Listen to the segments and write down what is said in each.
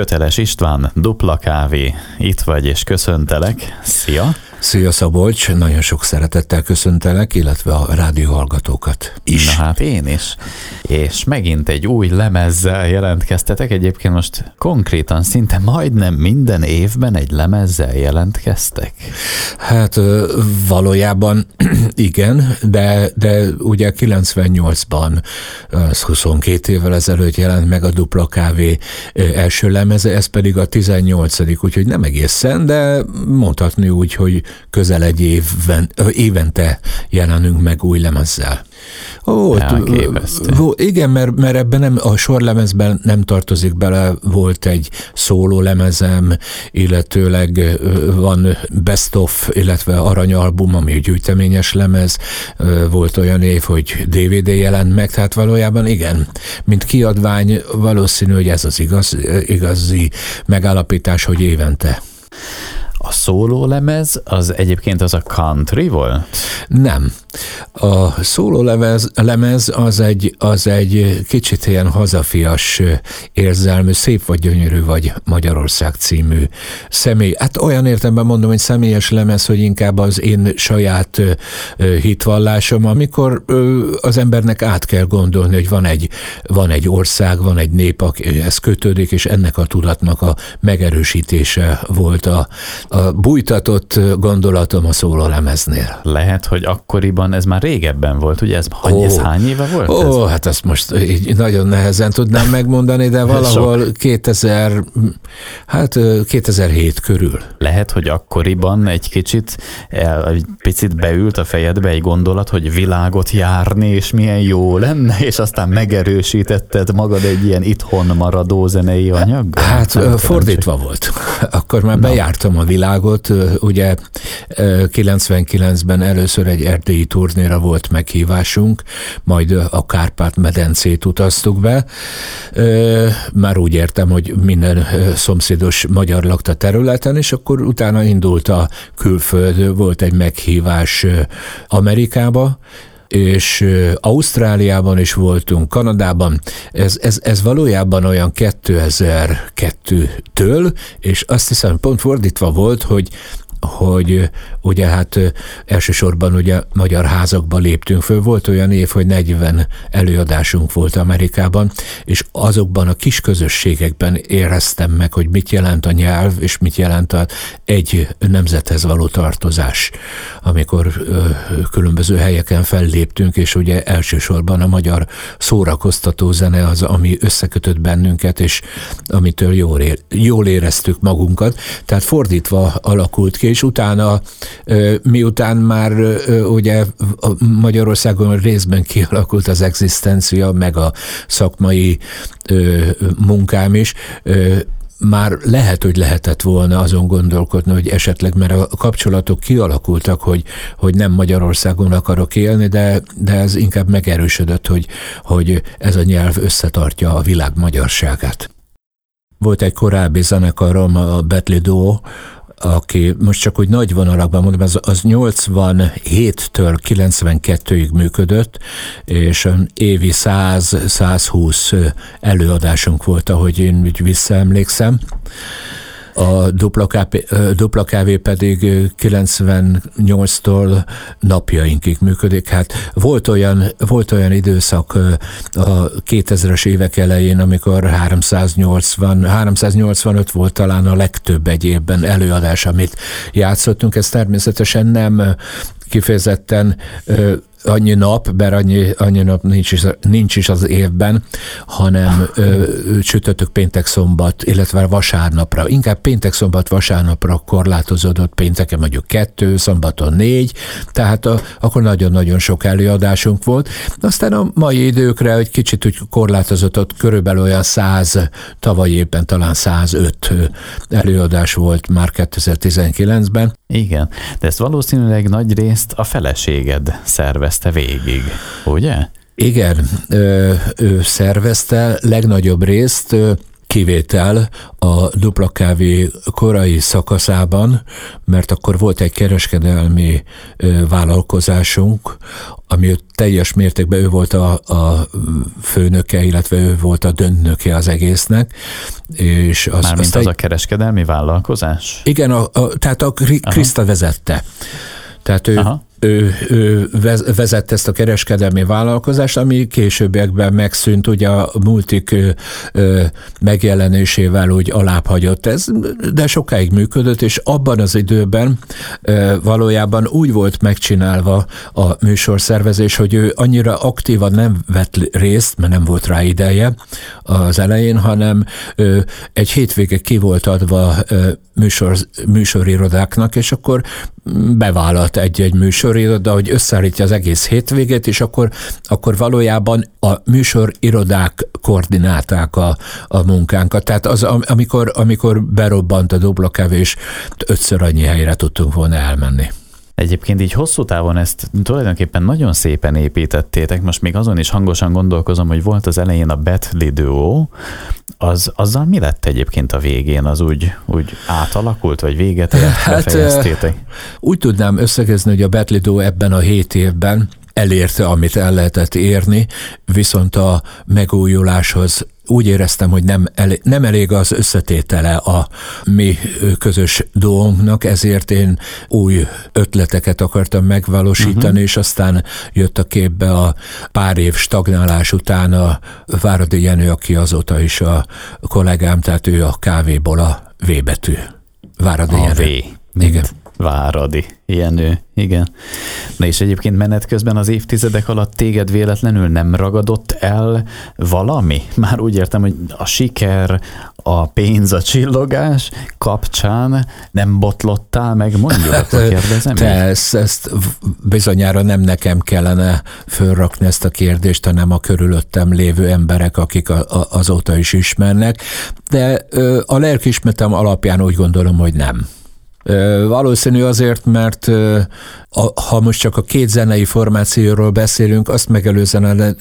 Köteles István, dupla kávé, itt vagy és köszöntelek. Szia! Szia Szabolcs, nagyon sok szeretettel köszöntelek, illetve a rádió hallgatókat is. Na hát én is. És megint egy új lemezzel jelentkeztetek. Egyébként most konkrétan szinte majdnem minden évben egy lemezzel jelentkeztek. Hát valójában igen, de, de ugye 98-ban, az 22 évvel ezelőtt jelent meg a Dupla Kávé első lemeze, ez pedig a 18 úgyhogy nem egészen, de mondhatni úgy, hogy közel egy évben, évente jelenünk meg új lemezzel. Ó, ó, igen, mert, mert ebben nem, a sorlemezben nem tartozik bele, volt egy szóló lemezem, illetőleg van Best of, illetve aranyalbum, ami egy gyűjteményes lemez, volt olyan év, hogy DVD jelent meg, tehát valójában igen, mint kiadvány valószínű, hogy ez az igaz, igazi megállapítás, hogy évente. A szóló lemez az egyébként az a country volt? Nem. A szóló lemez, lemez az, egy, az egy kicsit ilyen hazafias érzelmű, szép vagy gyönyörű vagy Magyarország című személy. Hát olyan értemben mondom, hogy személyes lemez, hogy inkább az én saját hitvallásom, amikor az embernek át kell gondolni, hogy van egy, van egy ország, van egy nép, ez kötődik, és ennek a tudatnak a megerősítése volt a, a bújtatott gondolatom a szólólemeznél. Lehet, hogy akkoriban ez már régebben volt, ugye ez, oh, ez hány éve volt? Ó, ez? hát ezt most így nagyon nehezen tudnám megmondani, de valahol 2000, hát 2007 körül. Lehet, hogy akkoriban egy kicsit, egy picit beült a fejedbe egy gondolat, hogy világot járni, és milyen jó lenne, és aztán megerősítetted magad egy ilyen itthon maradó zenei anyaggal? Hát fordítva volt. Akkor már bejártam a világot, ugye 99-ben először egy erdélyi turnéra volt meghívásunk, majd a Kárpát-medencét utaztuk be. Már úgy értem, hogy minden szomszédos magyar lakta területen, és akkor utána indult a külföld, volt egy meghívás Amerikába, és Ausztráliában is voltunk, Kanadában. Ez, ez, ez valójában olyan 2002-től, és azt hiszem pont fordítva volt, hogy hogy ugye hát elsősorban ugye magyar házakba léptünk föl. Volt olyan év, hogy 40 előadásunk volt Amerikában, és azokban a kis közösségekben éreztem meg, hogy mit jelent a nyelv, és mit jelent a egy nemzethez való tartozás, amikor különböző helyeken felléptünk, és ugye elsősorban a magyar szórakoztató zene az, ami összekötött bennünket, és amitől jól, jól éreztük magunkat. Tehát fordítva alakult ki, és utána, miután már ugye Magyarországon részben kialakult az egzisztencia, meg a szakmai munkám is, már lehet, hogy lehetett volna azon gondolkodni, hogy esetleg, mert a kapcsolatok kialakultak, hogy, hogy nem Magyarországon akarok élni, de, de ez inkább megerősödött, hogy, hogy ez a nyelv összetartja a világ magyarságát. Volt egy korábbi zenekarom, a Betli Duo, aki most csak úgy nagy vonalakban mondom, az, az 87-től 92-ig működött, és évi 100-120 előadásunk volt, ahogy én úgy visszaemlékszem. A dupla, kávé, dupla kávé pedig 98-tól napjainkig működik. Hát volt olyan, volt olyan időszak a 2000-es évek elején, amikor 380, 385 volt talán a legtöbb egy évben előadás, amit játszottunk. Ez természetesen nem kifejezetten annyi nap, mert annyi, annyi nap nincs is, nincs is az évben, hanem ö, csütörtök, péntek, szombat, illetve vasárnapra. Inkább péntek, szombat, vasárnapra korlátozódott, pénteken mondjuk kettő, szombaton négy, tehát a, akkor nagyon-nagyon sok előadásunk volt. Aztán a mai időkre egy kicsit úgy korlátozott, körülbelül olyan száz, tavaly éppen talán 105 előadás volt már 2019-ben. Igen, de ezt valószínűleg nagy részt a feleséged szervez szervezte végig, ugye? Igen, ő szervezte legnagyobb részt, kivétel a dupla kávé korai szakaszában, mert akkor volt egy kereskedelmi vállalkozásunk, ami teljes mértékben ő volt a, a főnöke, illetve ő volt a döntnöke az egésznek. És az, Mármint az egy, a kereskedelmi vállalkozás? Igen, a, a, tehát a Krista vezette. Tehát ő, Aha ő, ő vezette ezt a kereskedelmi vállalkozást, ami későbbiekben megszűnt, ugye a multik megjelenésével úgy alábbhagyott. Ez, de sokáig működött, és abban az időben valójában úgy volt megcsinálva a műsorszervezés, hogy ő annyira aktívan nem vett részt, mert nem volt rá ideje az elején, hanem egy hétvége ki volt adva műsor, műsorirodáknak, és akkor bevállalt egy-egy műsoriroda, hogy összeállítja az egész hétvégét, és akkor, akkor valójában a műsorirodák koordinálták a, a munkánkat. Tehát az, amikor, amikor berobbant a dublakevés, ötször annyi helyre tudtunk volna elmenni. Egyébként így hosszú távon ezt tulajdonképpen nagyon szépen építettétek, most még azon is hangosan gondolkozom, hogy volt az elején a Betli Duo, az, azzal mi lett egyébként a végén? Az úgy, úgy átalakult, vagy véget ért, hát, Úgy tudnám összegezni, hogy a Betli Duo ebben a hét évben elérte, amit el lehetett érni, viszont a megújuláshoz úgy éreztem, hogy nem elég, nem elég az összetétele a mi közös dolgunknak, ezért én új ötleteket akartam megvalósítani, uh-huh. és aztán jött a képbe a pár év stagnálás után a Váradi Jenő, aki azóta is a kollégám, tehát ő a kávéból a V betű. Váradi a Jenő. V. Igen. Váradi Jenő, igen. Na és egyébként menet közben az évtizedek alatt téged véletlenül nem ragadott el valami? Már úgy értem, hogy a siker, a pénz, a csillogás kapcsán nem botlottál meg, mondjuk, akkor kérdezem. Te ezt, ezt bizonyára nem nekem kellene fölrakni ezt a kérdést, hanem a körülöttem lévő emberek, akik a, a, azóta is ismernek, de a lelkismeretem alapján úgy gondolom, hogy nem. Valószínű azért, mert ha most csak a két zenei formációról beszélünk, azt megelőzően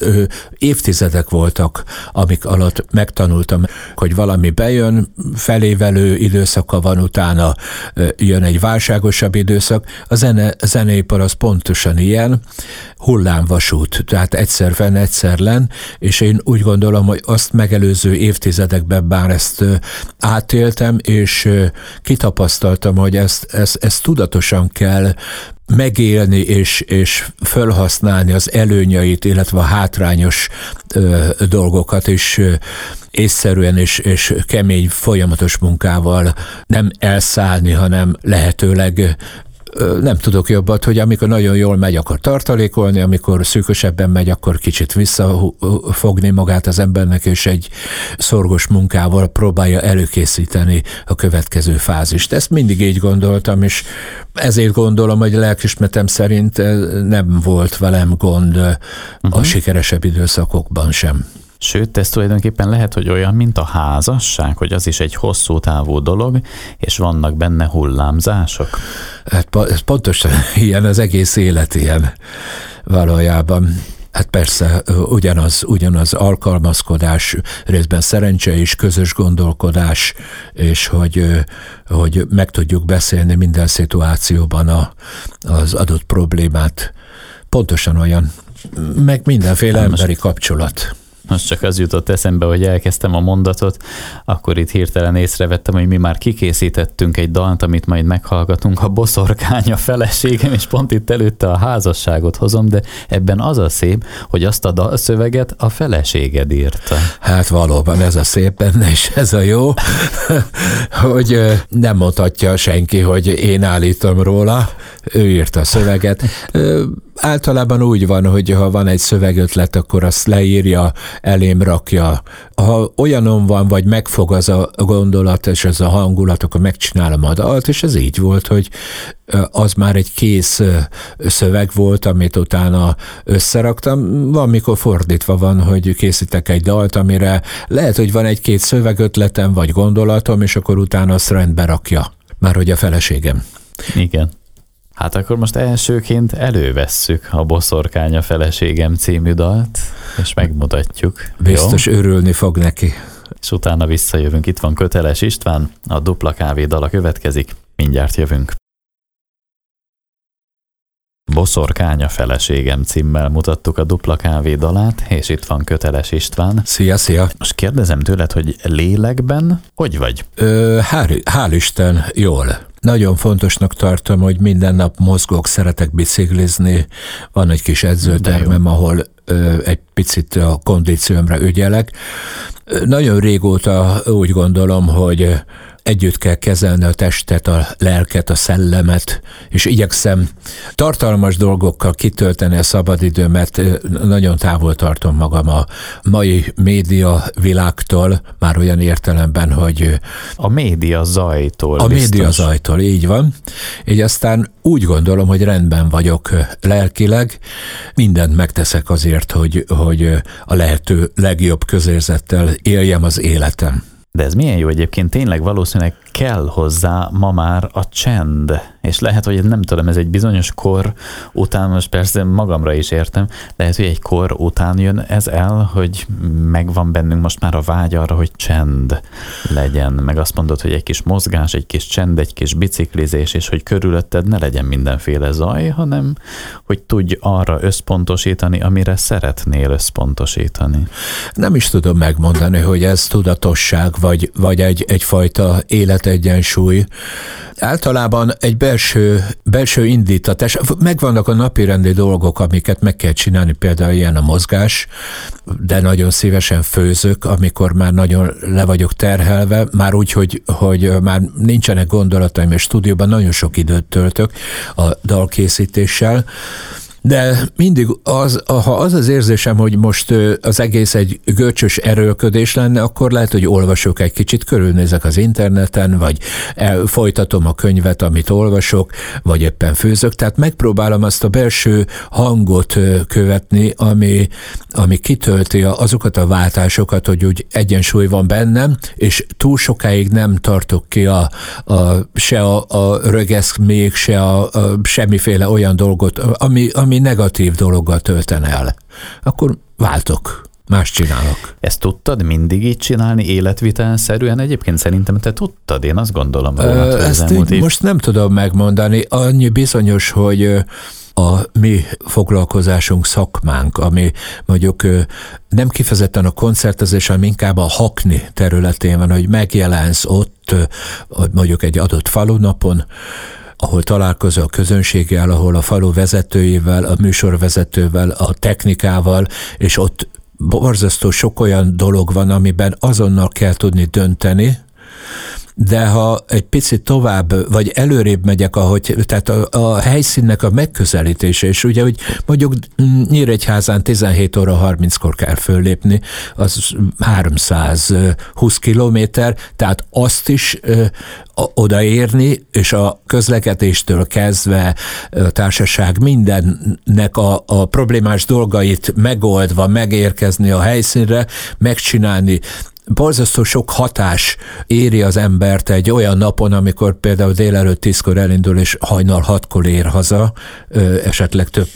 évtizedek voltak, amik alatt megtanultam, hogy valami bejön, felévelő időszaka van, utána jön egy válságosabb időszak. A zene, a zeneipar az pontosan ilyen, hullámvasút, tehát egyszer fenn, egyszer len, és én úgy gondolom, hogy azt megelőző évtizedekben bár ezt átéltem, és kitapasztaltam, hogy ezt, ezt, ezt tudatosan kell megélni és, és felhasználni az előnyeit, illetve a hátrányos ö, dolgokat is ö, észszerűen és, és kemény, folyamatos munkával nem elszállni, hanem lehetőleg nem tudok jobbat, hogy amikor nagyon jól megy, akkor tartalékolni, amikor szűkösebben megy, akkor kicsit visszafogni magát az embernek, és egy szorgos munkával próbálja előkészíteni a következő fázist. Ezt mindig így gondoltam, és ezért gondolom, hogy lelkismetem szerint nem volt velem gond uh-huh. a mhm. sikeresebb időszakokban sem. Sőt, ez tulajdonképpen lehet, hogy olyan, mint a házasság, hogy az is egy hosszú távú dolog, és vannak benne hullámzások. Hát ez pontosan ilyen, az egész élet ilyen valójában. Hát persze, ugyanaz, ugyanaz alkalmazkodás, részben szerencse és közös gondolkodás, és hogy, hogy meg tudjuk beszélni minden szituációban a, az adott problémát. Pontosan olyan, meg mindenféle hát emberi kapcsolat. Most csak az jutott eszembe, hogy elkezdtem a mondatot, akkor itt hirtelen észrevettem, hogy mi már kikészítettünk egy dalt, amit majd meghallgatunk, a boszorkánya feleségem, és pont itt előtte a házasságot hozom, de ebben az a szép, hogy azt a dalszöveget a feleséged írta. Hát valóban ez a szép benne, és ez a jó, hogy nem mondhatja senki, hogy én állítom róla, ő írta a szöveget. Általában úgy van, hogy ha van egy szövegötlet, akkor azt leírja, elém rakja. Ha olyanon van, vagy megfog az a gondolat, és ez a hangulat, akkor megcsinálom a dalt, és ez így volt, hogy az már egy kész szöveg volt, amit utána összeraktam. Van, mikor fordítva van, hogy készítek egy dalt, amire lehet, hogy van egy-két szövegötletem, vagy gondolatom, és akkor utána azt rendbe rakja. Már hogy a feleségem. Igen. Hát akkor most elsőként elővesszük a Boszorkánya feleségem című dalt, és megmutatjuk. Biztos jó? örülni fog neki. és utána visszajövünk. Itt van Köteles István, a Dupla Kávé dala következik, mindjárt jövünk. Boszorkánya feleségem címmel mutattuk a Dupla Kávé dalát, és itt van Köteles István. Szia, szia! Most kérdezem tőled, hogy lélekben hogy vagy? Ö, hál', hál' Isten, jól. Nagyon fontosnak tartom, hogy minden nap mozgok, szeretek biciklizni, van egy kis edzőtermem, ahol ö, egy picit a kondíciómra ügyelek. Nagyon régóta úgy gondolom, hogy együtt kell kezelni a testet, a lelket, a szellemet, és igyekszem tartalmas dolgokkal kitölteni a szabadidőmet. Nagyon távol tartom magam a mai média világtól, már olyan értelemben, hogy... A média zajtól. A biztos. média zajtól, így van. Így aztán úgy gondolom, hogy rendben vagyok lelkileg, mindent megteszek azért, hogy, hogy a lehető legjobb közérzettel éljem az életem. De ez milyen jó egyébként, tényleg valószínűleg kell hozzá ma már a csend. És lehet, hogy nem tudom, ez egy bizonyos kor után, most persze magamra is értem, lehet, hogy egy kor után jön ez el, hogy megvan bennünk most már a vágy arra, hogy csend legyen. Meg azt mondod, hogy egy kis mozgás, egy kis csend, egy kis biciklizés, és hogy körülötted ne legyen mindenféle zaj, hanem hogy tudj arra összpontosítani, amire szeretnél összpontosítani. Nem is tudom megmondani, hogy ez tudatosság, vagy, vagy egy, egyfajta életegyensúly. Általában egy belső, belső indítatás, megvannak a napirendi dolgok, amiket meg kell csinálni, például ilyen a mozgás, de nagyon szívesen főzök, amikor már nagyon le vagyok terhelve, már úgy, hogy, hogy már nincsenek gondolataim, és stúdióban nagyon sok időt töltök a dalkészítéssel, de mindig az, ha az az érzésem, hogy most az egész egy görcsös erőlködés lenne, akkor lehet, hogy olvasok egy kicsit, körülnézek az interneten, vagy folytatom a könyvet, amit olvasok, vagy éppen főzök. Tehát megpróbálom azt a belső hangot követni, ami, ami kitölti azokat a váltásokat, hogy úgy egyensúly van bennem, és túl sokáig nem tartok ki a, a, se a, a rögeszk még, se a, a semmiféle olyan dolgot, ami, ami negatív dologgal tölten el, akkor váltok más csinálok. Ezt tudtad mindig így csinálni életvitelszerűen? Egyébként szerintem te tudtad, én azt gondolom. Ö, ezt így most nem tudom megmondani. Annyi bizonyos, hogy a mi foglalkozásunk, szakmánk, ami mondjuk nem kifejezetten a koncertezés, hanem inkább a hakni területén van, hogy megjelensz ott mondjuk egy adott falunapon, ahol találkozol a közönséggel, ahol a falu vezetőivel, a műsorvezetővel, a technikával, és ott borzasztó sok olyan dolog van, amiben azonnal kell tudni dönteni, de ha egy picit tovább, vagy előrébb megyek, ahogy, tehát a, a helyszínnek a megközelítése, és ugye, hogy mondjuk Nyíregyházán 17 óra 30-kor kell föllépni, az 320 kilométer, tehát azt is odaérni, és a közlekedéstől kezdve a társaság mindennek a, a problémás dolgait megoldva, megérkezni a helyszínre, megcsinálni borzasztó sok hatás éri az embert egy olyan napon, amikor például délelőtt tízkor elindul, és hajnal hatkor ér haza, esetleg több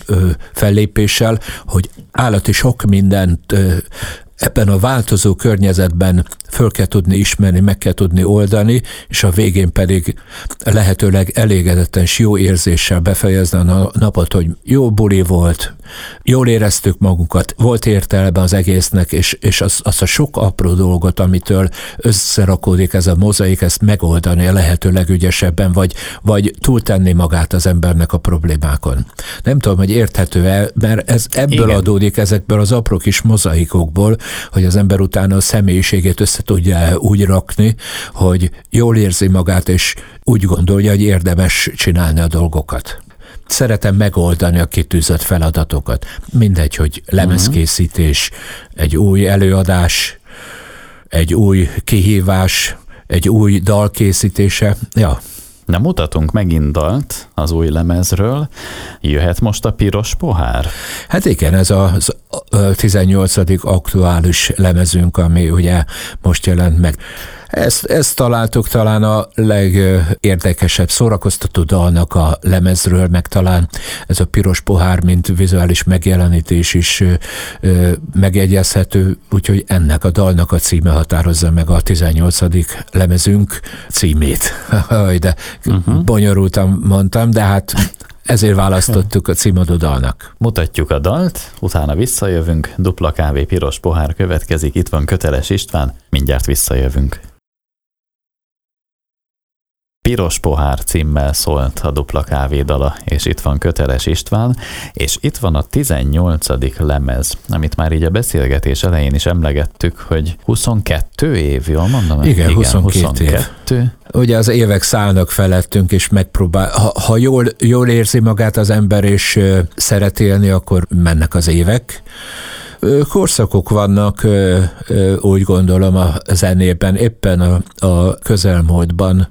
fellépéssel, hogy állati sok mindent ebben a változó környezetben föl kell tudni ismerni, meg kell tudni oldani, és a végén pedig lehetőleg elégedetten és jó érzéssel befejezni a napot, hogy jó buli volt, jól éreztük magunkat, volt értelme az egésznek, és, és az, az a sok apró dolgot, amitől összerakódik ez a mozaik, ezt megoldani a lehető legügyesebben, vagy, vagy túltenni magát az embernek a problémákon. Nem tudom, hogy érthető-e, mert ez ebből Igen. adódik, ezekből az apró kis mozaikokból, hogy az ember utána a személyiségét össze úgy rakni, hogy jól érzi magát, és úgy gondolja, hogy érdemes csinálni a dolgokat szeretem megoldani a kitűzött feladatokat. Mindegy, hogy lemezkészítés, egy új előadás, egy új kihívás, egy új dal készítése. Ja, Na mutatunk megint dalt az új lemezről. Jöhet most a piros pohár? Hát igen, ez a 18. aktuális lemezünk, ami ugye most jelent meg. Ezt, ezt találtuk talán a legérdekesebb szórakoztató dalnak a lemezről, meg talán ez a piros pohár, mint vizuális megjelenítés is megjegyezhető, úgyhogy ennek a dalnak a címe határozza meg a 18. lemezünk címét. de uh-huh. bonyolultan mondtam, de hát ezért választottuk a címadó dalnak. Mutatjuk a dalt, utána visszajövünk, dupla kávé piros pohár következik, itt van Köteles István, mindjárt visszajövünk. Piros pohár címmel szólt a dupla kávédala, és itt van Köteles István, és itt van a 18. lemez, amit már így a beszélgetés elején is emlegettük, hogy 22 év, jól mondom? Igen, Igen 22, 22 év. Ugye az évek szállnak felettünk, és megpróbál, ha, ha jól, jól érzi magát az ember, és szeret élni, akkor mennek az évek korszakok vannak, úgy gondolom, a zenében. Éppen a, a közelmúltban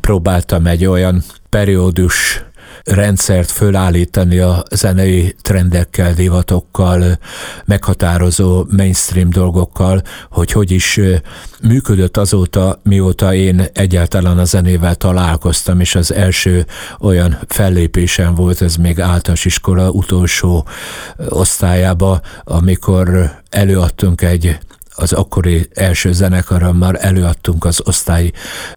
próbáltam egy olyan periódus rendszert fölállítani a zenei trendekkel, divatokkal, meghatározó mainstream dolgokkal, hogy hogy is működött azóta, mióta én egyáltalán a zenével találkoztam, és az első olyan fellépésem volt, ez még általános iskola utolsó osztályába, amikor előadtunk egy az akkori első zenekarommal előadtunk az osztály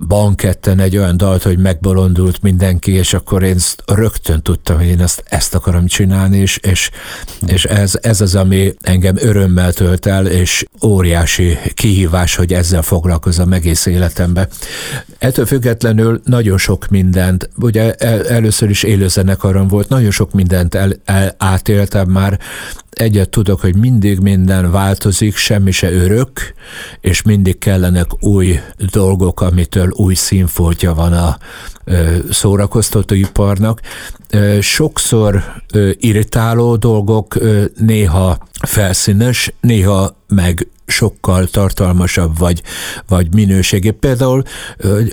banketten egy olyan dalt, hogy megbolondult mindenki, és akkor én rögtön tudtam, hogy én ezt, ezt akarom csinálni, és, és, és ez, ez az, ami engem örömmel tölt el, és óriási kihívás, hogy ezzel foglalkozom egész életemben. Ettől függetlenül nagyon sok mindent, ugye el, először is élőzenekarom volt, nagyon sok mindent el, el, átéltem már, egyet tudok, hogy mindig minden változik, semmi se örök, és mindig kellenek új dolgok, amitől új színfoltja van a szórakoztatóiparnak. Sokszor irritáló dolgok, néha felszínes, néha meg sokkal tartalmasabb vagy, vagy minőségi. Például,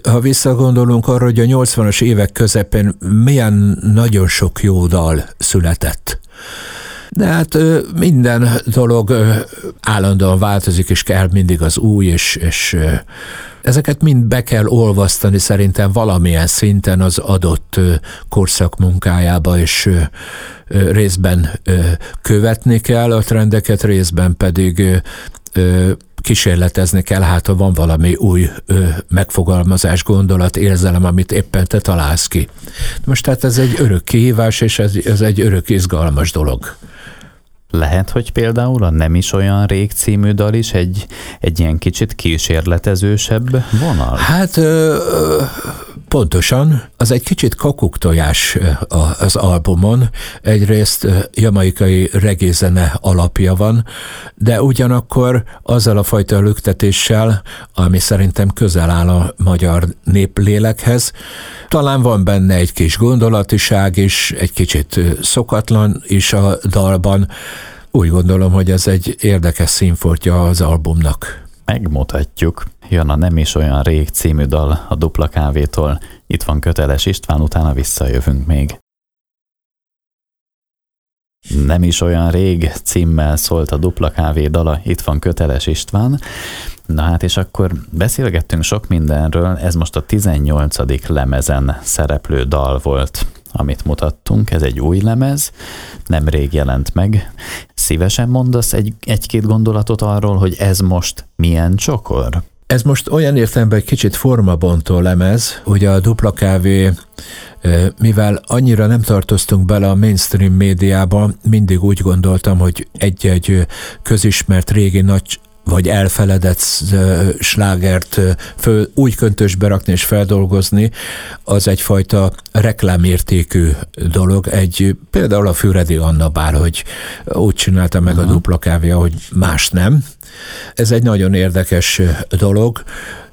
ha visszagondolunk arra, hogy a 80-as évek közepén milyen nagyon sok jó dal született de hát minden dolog állandóan változik, és kell mindig az új, és, és ezeket mind be kell olvasztani szerintem valamilyen szinten az adott korszak munkájába, és részben követni kell a trendeket, részben pedig kísérletezni kell, hát ha van valami új ö, megfogalmazás, gondolat, érzelem, amit éppen te találsz ki. Most tehát ez egy örök kihívás, és ez, ez egy örök izgalmas dolog. Lehet, hogy például a Nem is olyan rég című dal is egy, egy ilyen kicsit kísérletezősebb vonal? Hát ö, pontosan, az egy kicsit kakuktojás az albumon. Egyrészt jamaikai regézene alapja van, de ugyanakkor azzal a fajta lüktetéssel, ami szerintem közel áll a magyar néplélekhez, talán van benne egy kis gondolatiság is, egy kicsit szokatlan is a dalban, úgy gondolom, hogy ez egy érdekes színfoltja az albumnak. Megmutatjuk. Jön a Nem is olyan rég című dal a Dupla Kávétól. Itt van Köteles István, utána visszajövünk még. Nem is olyan rég címmel szólt a Dupla Kávé dala, itt van Köteles István. Na hát és akkor beszélgettünk sok mindenről, ez most a 18. lemezen szereplő dal volt amit mutattunk, ez egy új lemez, nemrég jelent meg. Szívesen mondasz egy, egy-két gondolatot arról, hogy ez most milyen csokor? Ez most olyan értelemben egy kicsit formabontó lemez, hogy a dupla kávé, mivel annyira nem tartoztunk bele a mainstream médiába, mindig úgy gondoltam, hogy egy-egy közismert régi nagy vagy elfeledett slágert föl, úgy köntösbe rakni és feldolgozni, az egyfajta reklámértékű dolog. Egy, például a Füredi Anna bár, hogy úgy csinálta meg uh-huh. a dupla kávé, hogy más nem. Ez egy nagyon érdekes dolog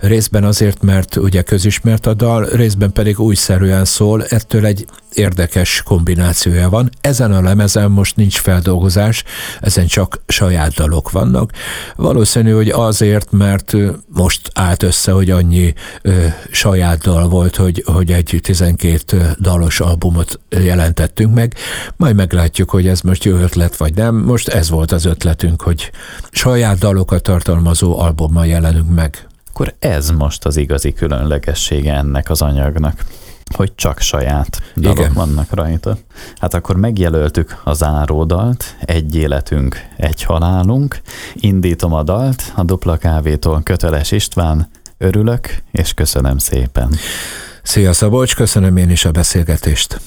részben azért, mert ugye közismert a dal, részben pedig újszerűen szól, ettől egy érdekes kombinációja van. Ezen a lemezen most nincs feldolgozás, ezen csak saját dalok vannak. Valószínű, hogy azért, mert most állt össze, hogy annyi ö, saját dal volt, hogy, hogy egy 12 dalos albumot jelentettünk meg. Majd meglátjuk, hogy ez most jó ötlet vagy nem. Most ez volt az ötletünk, hogy saját dalokat tartalmazó albummal jelenünk meg. Akkor ez most az igazi különlegessége ennek az anyagnak hogy csak saját dalok Igen. vannak rajta. Hát akkor megjelöltük a záródalt, egy életünk, egy halálunk. Indítom a dalt, a dupla kávétól Köteles István, örülök, és köszönöm szépen. Szia Szabolcs, köszönöm én is a beszélgetést.